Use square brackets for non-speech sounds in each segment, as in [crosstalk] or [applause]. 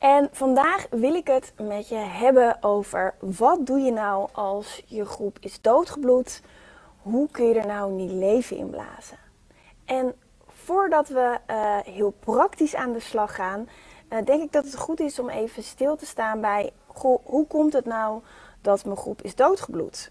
En vandaag wil ik het met je hebben over wat doe je nou als je groep is doodgebloed? Hoe kun je er nou niet leven in blazen? En voordat we uh, heel praktisch aan de slag gaan, uh, denk ik dat het goed is om even stil te staan bij hoe komt het nou dat mijn groep is doodgebloed?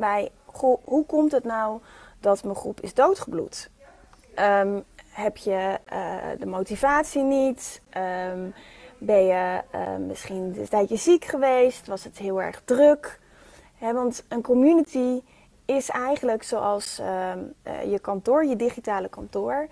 Bij, hoe komt het nou dat mijn groep is doodgebloed? Um, heb je uh, de motivatie niet? Um, ben je uh, misschien een tijdje ziek geweest? Was het heel erg druk? Want een community is eigenlijk zoals uh, je kantoor, je digitale kantoor.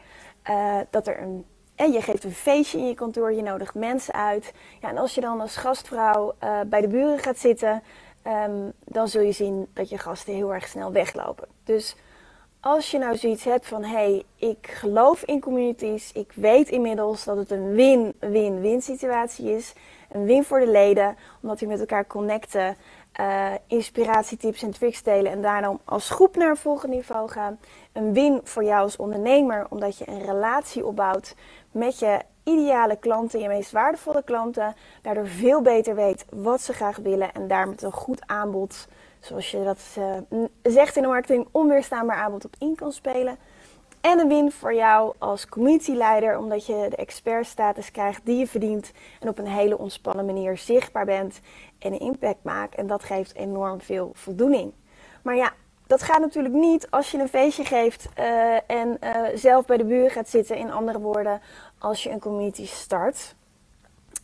dat er een, en je geeft een feestje in je kantoor, je nodigt mensen uit. Ja, en als je dan als gastvrouw bij de buren gaat zitten, um, dan zul je zien dat je gasten heel erg snel weglopen. Dus als je nou zoiets hebt van hé, hey, ik geloof in communities, ik weet inmiddels dat het een win-win-win situatie is. Een win voor de leden, omdat die met elkaar connecten, uh, inspiratietips en tricks delen en daarom als groep naar een volgend niveau gaan. Een win voor jou als ondernemer, omdat je een relatie opbouwt met je ideale klanten, je meest waardevolle klanten, daardoor veel beter weet wat ze graag willen en daar met een goed aanbod, zoals je dat uh, zegt in de marketing, onweerstaanbaar aanbod op in kan spelen. En een win voor jou als communityleider, omdat je de expertstatus krijgt die je verdient en op een hele ontspannen manier zichtbaar bent en een impact maakt. En dat geeft enorm veel voldoening. Maar ja, dat gaat natuurlijk niet als je een feestje geeft uh, en uh, zelf bij de buren gaat zitten. In andere woorden, als je een community start.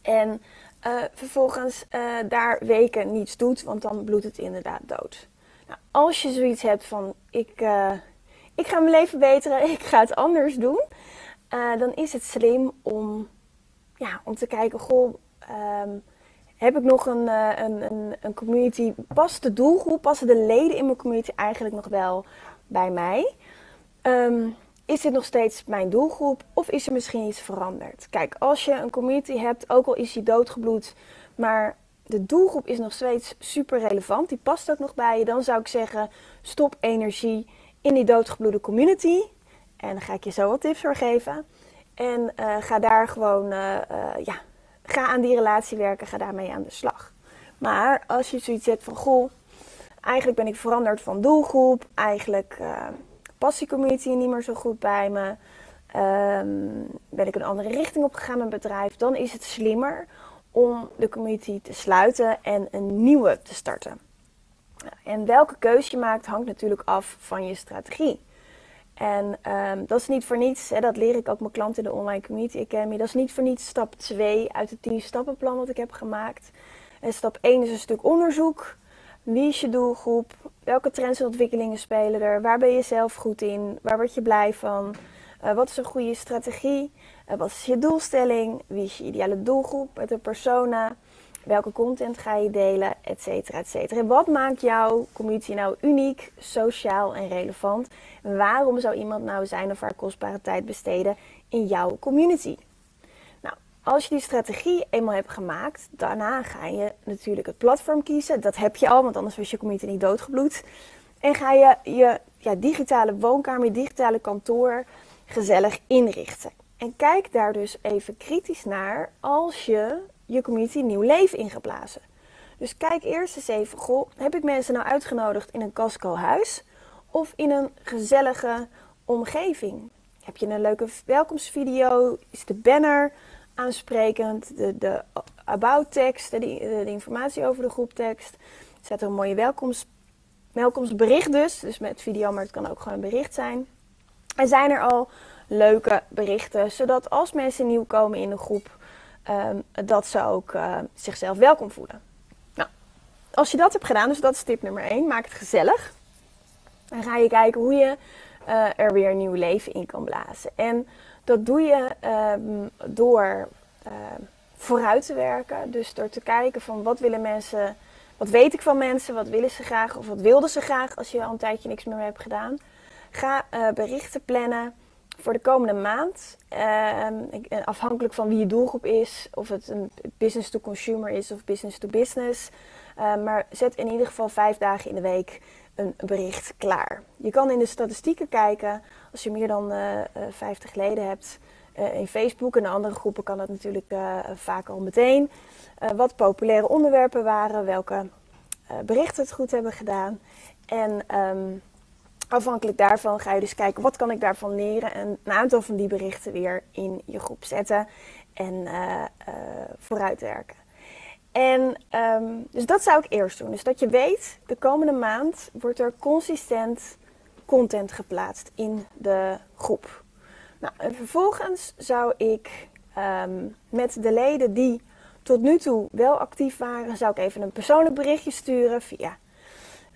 En uh, vervolgens daar weken niets doet, want dan bloedt het inderdaad dood. Nou, als je zoiets hebt van ik, ik ga mijn leven beteren, [laughs] ik ga het anders doen. dan is het slim om, ja, om te kijken, goh, um, heb ik nog een, uh, een, een, een, community? Past de doelgroep, passen de leden in mijn community eigenlijk nog wel bij mij? Um, is dit nog steeds mijn doelgroep of is er misschien iets veranderd? Kijk, als je een community hebt, ook al is die doodgebloed, maar de doelgroep is nog steeds super relevant, die past ook nog bij je, dan zou ik zeggen: stop energie in die doodgebloede community. En dan ga ik je zo wat tips voor geven. En uh, ga daar gewoon uh, ja, ga aan die relatie werken, ga daarmee aan de slag. Maar als je zoiets hebt van, goh, eigenlijk ben ik veranderd van doelgroep, eigenlijk uh, past die community niet meer zo goed bij me, um, ben ik een andere richting op gegaan met mijn bedrijf, dan is het slimmer om de community te sluiten en een nieuwe te starten. En welke keuze je maakt hangt natuurlijk af van je strategie. En um, dat is niet voor niets, hè, dat leer ik ook mijn klanten in de Online Community Academy. Dat is niet voor niets stap 2 uit het 10 stappenplan wat ik heb gemaakt. En stap 1 is een stuk onderzoek. Wie is je doelgroep? Welke trends en ontwikkelingen spelen er? Waar ben je zelf goed in? Waar word je blij van? Uh, wat is een goede strategie? Uh, wat is je doelstelling? Wie is je ideale doelgroep? Met een persona? Welke content ga je delen, et cetera, et cetera. En wat maakt jouw community nou uniek, sociaal en relevant? En waarom zou iemand nou zijn of haar kostbare tijd besteden in jouw community? Nou, als je die strategie eenmaal hebt gemaakt, daarna ga je natuurlijk het platform kiezen. Dat heb je al, want anders was je community niet doodgebloed. En ga je je ja, digitale woonkamer, je digitale kantoor gezellig inrichten. En kijk daar dus even kritisch naar als je je community nieuw leven ingeblazen. Dus kijk eerst eens even, goh, heb ik mensen nou uitgenodigd in een casco huis of in een gezellige omgeving? Heb je een leuke welkomstvideo? Is de banner aansprekend? De, de about tekst, de, informatie over de groep tekst. Zet er een mooie welkomst, welkomstbericht dus. Dus met video, maar het kan ook gewoon een bericht zijn. En zijn er al leuke berichten, zodat als mensen nieuw komen in de groep ehm, dat ze ook zichzelf welkom voelen. Nou, als je dat hebt gedaan, dus dat is tip nummer 1, maak het gezellig. Dan ga je kijken hoe je er weer een nieuw leven in kan blazen. En dat doe je ehm, door vooruit te werken. Dus door te kijken van wat willen mensen, wat weet ik van mensen, wat willen ze graag of wat wilden ze graag als je al een tijdje niks meer hebt gedaan. Ga uh, berichten plannen voor de komende maand. Ehm, eh, afhankelijk van wie je doelgroep is, of het een business to consumer is of business to business. Uh, maar zet in ieder geval vijf dagen in de week een bericht klaar. Je kan in de statistieken kijken, als je meer dan uh, 50 leden hebt, in Facebook en andere groepen kan dat natuurlijk vaak al meteen. Wat populaire onderwerpen waren, welke berichten het goed hebben gedaan. En um, afhankelijk daarvan ga je dus kijken wat kan ik daarvan leren en een aantal van die berichten weer in je groep zetten en vooruitwerken. En um, dus dat zou ik eerst doen. Dus dat je weet, de komende maand wordt er consistent content geplaatst in de groep. Nou, en vervolgens zou ik ehm, met de leden die tot nu toe wel actief waren, zou ik even een persoonlijk berichtje sturen via.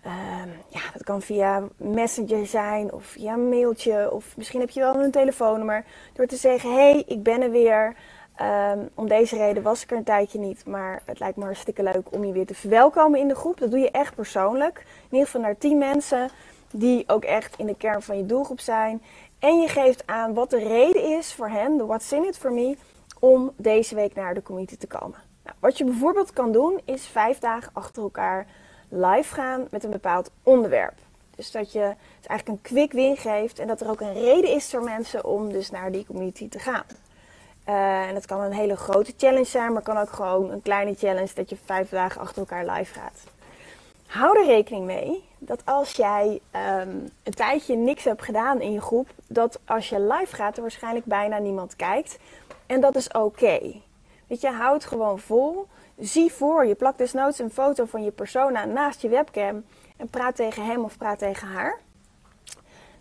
Um, ja, dat kan via Messenger zijn of via mailtje of misschien heb je wel een telefoonnummer. Door te zeggen, hey, ik ben er weer. Um, om deze reden was ik er een tijdje niet, maar het lijkt me hartstikke leuk om je weer te verwelkomen in de groep. Dat doe je echt persoonlijk. In ieder geval naar 10 mensen die ook echt in de kern van je doelgroep zijn. En je geeft aan wat de reden is voor hen, de what's in it for me, om deze week naar de community te komen. Nou, wat je bijvoorbeeld kan doen, is vijf dagen achter elkaar live gaan met een bepaald onderwerp. Dus dat je het eigenlijk een quick win geeft en dat er ook een reden is voor mensen om dus naar die community te gaan. Uh, en dat kan een hele grote challenge zijn, maar kan ook gewoon een kleine challenge dat je vijf dagen achter elkaar live gaat. Hou er rekening mee dat als jij um, een tijdje niks hebt gedaan in je groep, dat als je live gaat er waarschijnlijk bijna niemand kijkt. En dat is oké. Weet je, houd het gewoon vol. Zie voor, je plakt desnoods een foto van je persona naast je webcam en praat tegen hem of praat tegen haar.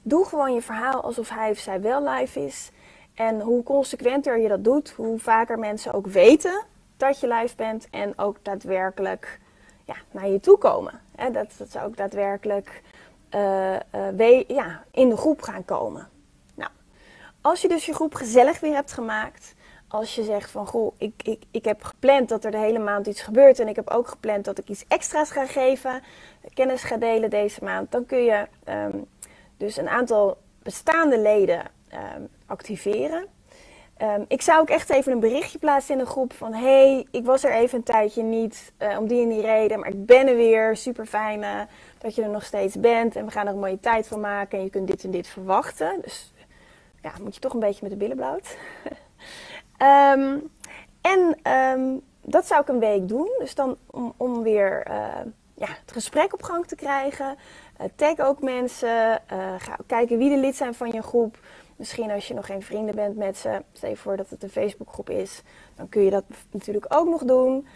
Doe gewoon je verhaal alsof hij of zij wel live is. En hoe consequenter je dat doet, hoe vaker mensen ook weten dat je live bent en ook daadwerkelijk ja, naar je toe komen. Dat, dat ze ook daadwerkelijk uh, uh, ja, in de groep gaan komen. Nou, als je dus je groep gezellig weer hebt gemaakt. Als je zegt van goh, ik, ik, ik heb gepland dat er de hele maand iets gebeurt. En ik heb ook gepland dat ik iets extra's ga geven. Kennis ga delen deze maand. Dan kun je um, dus een aantal bestaande leden um, activeren. Um, ik zou ook echt even een berichtje plaatsen in de groep van... hey, ik was er even een tijdje niet uh, om die en die reden, maar ik ben er weer. Super fijn uh, dat je er nog steeds bent en we gaan er een mooie tijd van maken en je kunt dit en dit verwachten. Dus ja, moet je toch een beetje met de billen bloot. [laughs] um, en um, dat zou ik een week doen. Dus dan om, om weer uh, ja, het gesprek op gang te krijgen. tag ook mensen. ga kijken wie de lid zijn van je groep. Misschien als je nog geen vrienden bent met ze, stel je voor dat het een Facebookgroep is, dan kun je dat natuurlijk ook nog doen.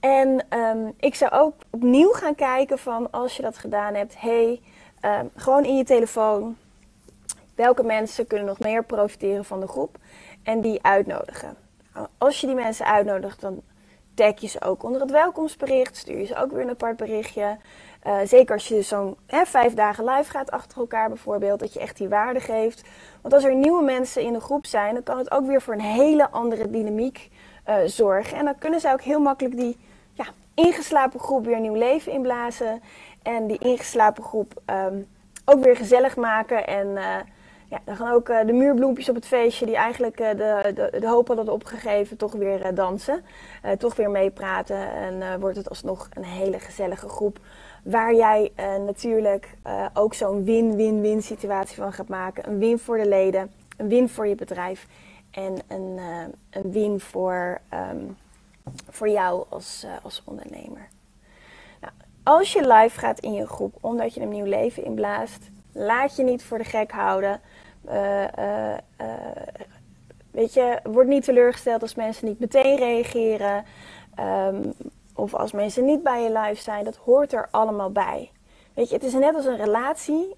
En um, ik zou ook opnieuw gaan kijken van als je dat gedaan hebt, hey, gewoon in je telefoon, welke mensen kunnen nog meer profiteren van de groep en die uitnodigen. Als je die mensen uitnodigt, dan tag je ze ook onder het welkomstbericht, stuur je ze ook weer een apart berichtje. Uh, zeker als je zo'n vijf dagen live gaat achter elkaar bijvoorbeeld, dat je echt die waarde geeft. Want als er nieuwe mensen in de groep zijn, dan kan het ook weer voor een hele andere dynamiek uh, zorgen. En dan kunnen ze ook heel makkelijk die ja, ingeslapen groep weer nieuw leven inblazen. En die ingeslapen groep um, ook weer gezellig maken. En uh, ja, dan gaan ook uh, de muurbloempjes op het feestje, die eigenlijk uh, de, de, de, hoop hadden opgegeven, toch weer uh, dansen. toch weer meepraten. En wordt het alsnog een hele gezellige groep. Waar jij natuurlijk ook zo'n win-win-win situatie van gaat maken. Een win voor de leden, een win voor je bedrijf. En een, een win voor, um, voor jou als, als ondernemer. Nou, als je live gaat in je groep, omdat je een nieuw leven inblaast, laat je niet voor de gek houden. Uh, uh, weet je, word niet teleurgesteld als mensen niet meteen reageren. Um, of als mensen niet bij je live zijn. Dat hoort er allemaal bij. Weet je, het is net als een relatie.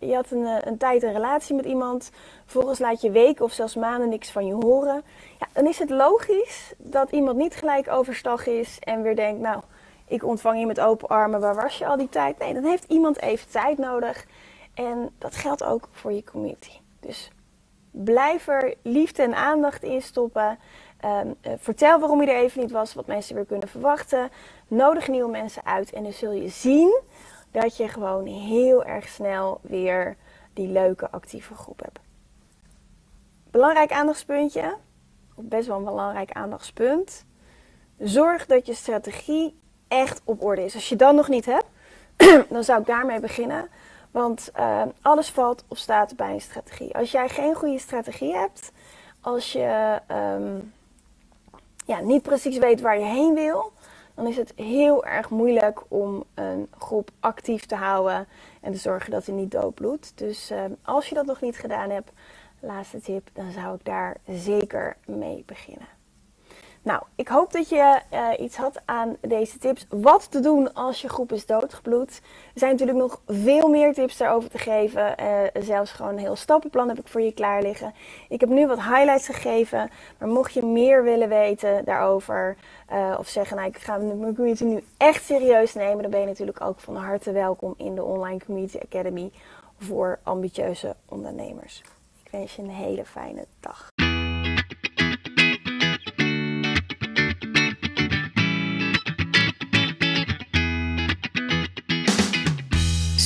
Je had een, een tijd een relatie met iemand. Vervolgens laat je weken of zelfs maanden niks van je horen. Ja, dan is het logisch dat iemand niet gelijk overstag is en weer denkt, nou, ik ontvang je met open armen. Waar was je al die tijd? Nee, dan heeft iemand even tijd nodig. En dat geldt ook voor je community. Dus blijf er liefde en aandacht in stoppen. Ehm, eh, vertel waarom je er even niet was, wat mensen weer kunnen verwachten. Nodig nieuwe mensen uit en dan zul je zien dat je gewoon heel erg snel weer die leuke actieve groep hebt. Belangrijk aandachtspuntje, of best wel een belangrijk aandachtspunt. Zorg dat je strategie echt op orde is. Als je dat nog niet hebt, [clears throat] dan zou ik daarmee beginnen. Want uh, alles valt of staat bij een strategie. Als jij geen goede strategie hebt, als je um, ja, niet precies weet waar je heen wil, dan is het heel erg moeilijk om een groep actief te houden en te zorgen dat hij niet doodbloedt. Dus uh, als je dat nog niet gedaan hebt, laatste tip, dan zou ik daar zeker mee beginnen. Nou, ik hoop dat je uh, iets had aan deze tips. Wat te doen als je groep is doodgebloed. Er zijn natuurlijk nog veel meer tips daarover te geven. Uh, zelfs gewoon een heel stappenplan heb ik voor je klaar liggen. Ik heb nu wat highlights gegeven. Maar mocht je meer willen weten daarover. Uh, of zeggen, nou, ik ga mijn community nu echt serieus nemen. Dan ben je natuurlijk ook van harte welkom in de Online Community Academy. Voor ambitieuze ondernemers. Ik wens je een hele fijne dag.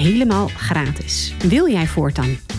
helemaal gratis. Wil jij voortaan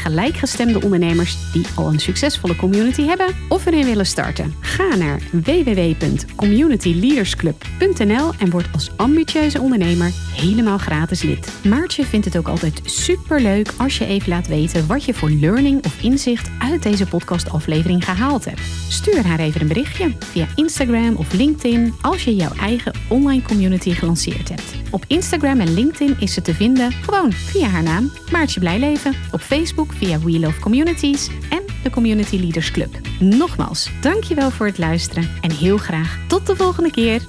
gelijkgestemde ondernemers die al een succesvolle community hebben of erin willen starten. Ga naar www.communityleadersclub.nl en word als ambitieuze ondernemer helemaal gratis lid. Maartje vindt het ook altijd super leuk als je even laat weten wat je voor learning of inzicht uit deze podcastaflevering gehaald hebt. Stuur haar even een berichtje via Instagram of LinkedIn als je jouw eigen online community gelanceerd hebt. Op Instagram en LinkedIn is ze te vinden gewoon via haar naam Maartje Blijleven, op Facebook via We Love Communities en de Community Leaders Club. Nogmaals, dankjewel voor het luisteren en heel graag tot de volgende keer.